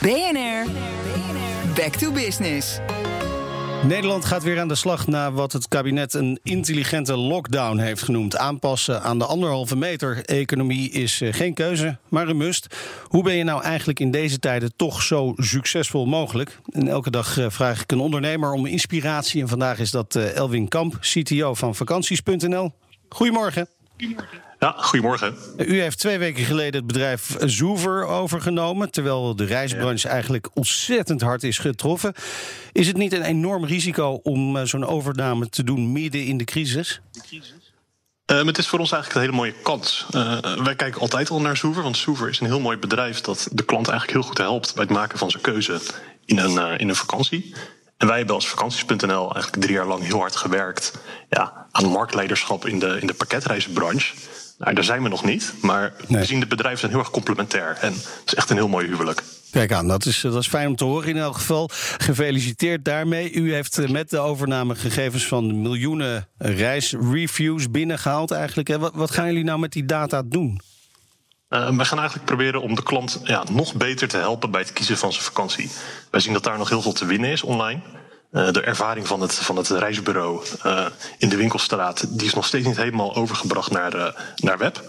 BNR, back to business. Nederland gaat weer aan de slag na wat het kabinet een intelligente lockdown heeft genoemd. Aanpassen aan de anderhalve meter economie is eh, geen keuze, maar een must. Hoe ben je nou eigenlijk in deze tijden toch zo succesvol mogelijk? En elke dag eh, vraag ik een ondernemer om inspiratie. En vandaag is dat eh, Elwin Kamp, CTO van vakanties.nl. Goedemorgen. Goedemorgen. Ja, goedemorgen. U heeft twee weken geleden het bedrijf Zoever overgenomen. Terwijl de reisbranche eigenlijk ontzettend hard is getroffen. Is het niet een enorm risico om eh, zo'n overname te doen midden in de crisis? De crisis? Uh, het is voor ons eigenlijk een hele mooie kans. Uh, wij kijken altijd al naar Zoever, want Zoever is een heel mooi bedrijf dat de klant eigenlijk heel goed helpt bij het maken van zijn keuze in een, uh, in een vakantie. En wij hebben als vakanties.nl eigenlijk drie jaar lang heel hard gewerkt ja, aan marktleiderschap in de, in de pakketreizenbranche. Nou, daar zijn we nog niet, maar we zien de bedrijven zijn heel erg complementair. En het is echt een heel mooi huwelijk. Kijk aan, dat is, dat is fijn om te horen in elk geval. Gefeliciteerd daarmee. U heeft eh, met de overname gegevens van miljoenen reisreviews binnengehaald eigenlijk. Wat, wat gaan jullie nou met die data doen? Uh, we gaan eigenlijk proberen om de klant ja, nog beter te helpen bij het kiezen van zijn vakantie. Wij zien dat daar nog heel veel te winnen is online. Uh, de ervaring van het, van het reisbureau uh, in de winkelstraat, die is nog steeds niet helemaal overgebracht naar, naar web.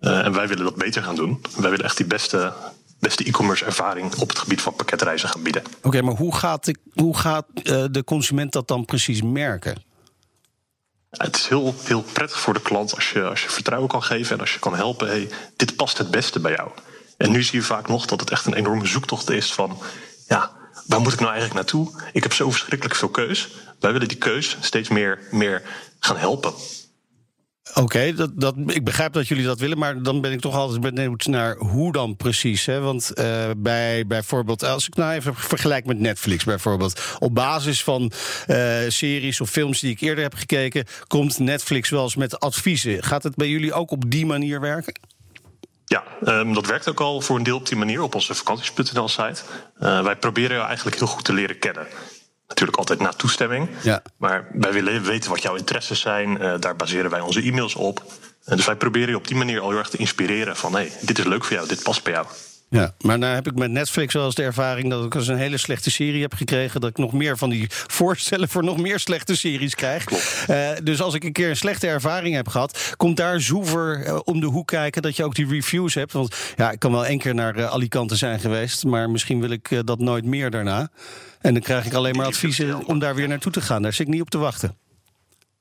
en wij willen dat beter gaan doen. Wij willen echt die beste, beste e-commerce ervaring op het gebied van pakketreizen gaan bieden. Oké, maar hoe gaat, de, hoe gaat de consument dat dan precies merken? Het is heel, heel prettig voor de klant als je, als je vertrouwen kan geven en als je kan helpen. Hey, dit past het beste bij jou. En nu zie je vaak nog dat het echt een enorme zoektocht is van ja, waar moet ik nou eigenlijk naartoe? Ik heb zo verschrikkelijk veel keus. Wij willen die keus steeds meer, meer gaan helpen. Oké, dat, dat, ik begrijp dat jullie dat willen, maar dan ben ik toch altijd benieuwd naar hoe dan precies. Hè? Want uh, bij bijvoorbeeld, als ik nou even vergelijk met Netflix bijvoorbeeld, op basis van uh, series of films die ik eerder heb gekeken, komt Netflix wel eens met adviezen. Gaat het bij jullie ook op die manier werken? Ja, um, dat werkt ook al voor een deel op die manier op onze vakanties.nl site. Uh, wij proberen jou eigenlijk heel goed te leren kennen. Natuurlijk altijd na toestemming. Ja. Maar wij willen weten wat jouw interesses zijn. Uh, daar baseren wij onze e-mails op. Uh, dus wij proberen je op die manier al heel erg te inspireren van... hé, hey, dit is leuk voor jou, dit past bij jou. Ja, maar nou heb ik met Netflix wel eens de ervaring dat ik als een hele slechte serie heb gekregen, dat ik nog meer van die voorstellen voor nog meer slechte series krijg. Uh, dus als ik een keer een slechte ervaring heb gehad, komt daar zoever uh, om de hoek kijken dat je ook die reviews hebt. Want ja, ik kan wel één keer naar uh, Alicante zijn geweest, maar misschien wil ik dat nooit meer daarna. En dan krijg ik alleen maar adviezen om daar weer naartoe te gaan. Daar zit ik niet op te wachten.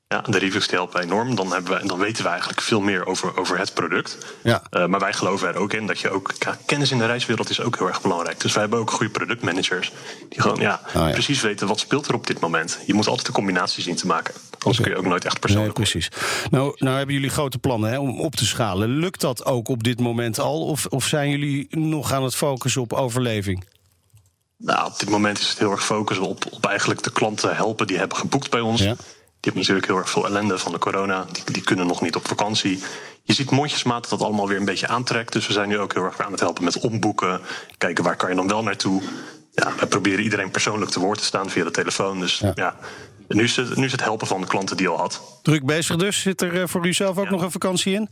Ja, de reviews helpen enorm. Dan, hebben we, dan weten we eigenlijk veel meer over, over het product. Ja. Uh, maar wij geloven er ook in dat je ook. Kennis in de reiswereld is ook heel erg belangrijk. Dus wij hebben ook goede productmanagers. Die gewoon ja, oh, ja, precies weten wat speelt er op dit moment. Je moet altijd de combinatie zien te maken. Anders okay. kun je ook nooit echt persoonlijk. Nee, precies. Nou, nou hebben jullie grote plannen hè, om op te schalen. Lukt dat ook op dit moment al? Of, of zijn jullie nog aan het focussen op overleving? Nou, op dit moment is het heel erg focussen op, op eigenlijk de klanten helpen die hebben geboekt bij ons. Ja. Je hebt natuurlijk heel erg veel ellende van de corona. Die, die kunnen nog niet op vakantie. Je ziet mondjesmaat dat dat allemaal weer een beetje aantrekt. Dus we zijn nu ook heel erg aan het helpen met omboeken. Kijken waar kan je dan wel naartoe. Ja, we proberen iedereen persoonlijk te woord te staan via de telefoon. Dus ja, ja nu, is het, nu is het helpen van de klanten die al had. Druk bezig dus. Zit er eh, voor u zelf ook ja. nog een vakantie in?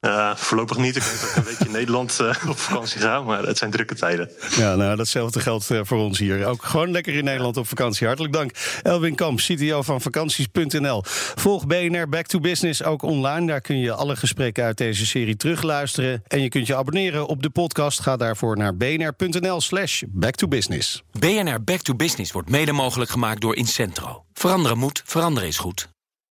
Uh, voorlopig niet. Ik weet dat ik een weekje in Nederland uh, op vakantie ga, maar het zijn drukke tijden. Ja, nou, datzelfde geldt uh, voor ons hier. Ook gewoon lekker in Nederland op vakantie. Hartelijk dank. Elwin Kamp, CTO van vakanties.nl. Volg BNR Back to Business ook online. Daar kun je alle gesprekken uit deze serie terugluisteren. En je kunt je abonneren op de podcast. Ga daarvoor naar bnr.nl slash back to business. BNR Back to Business wordt mede mogelijk gemaakt door Incentro. Veranderen moet, veranderen is goed.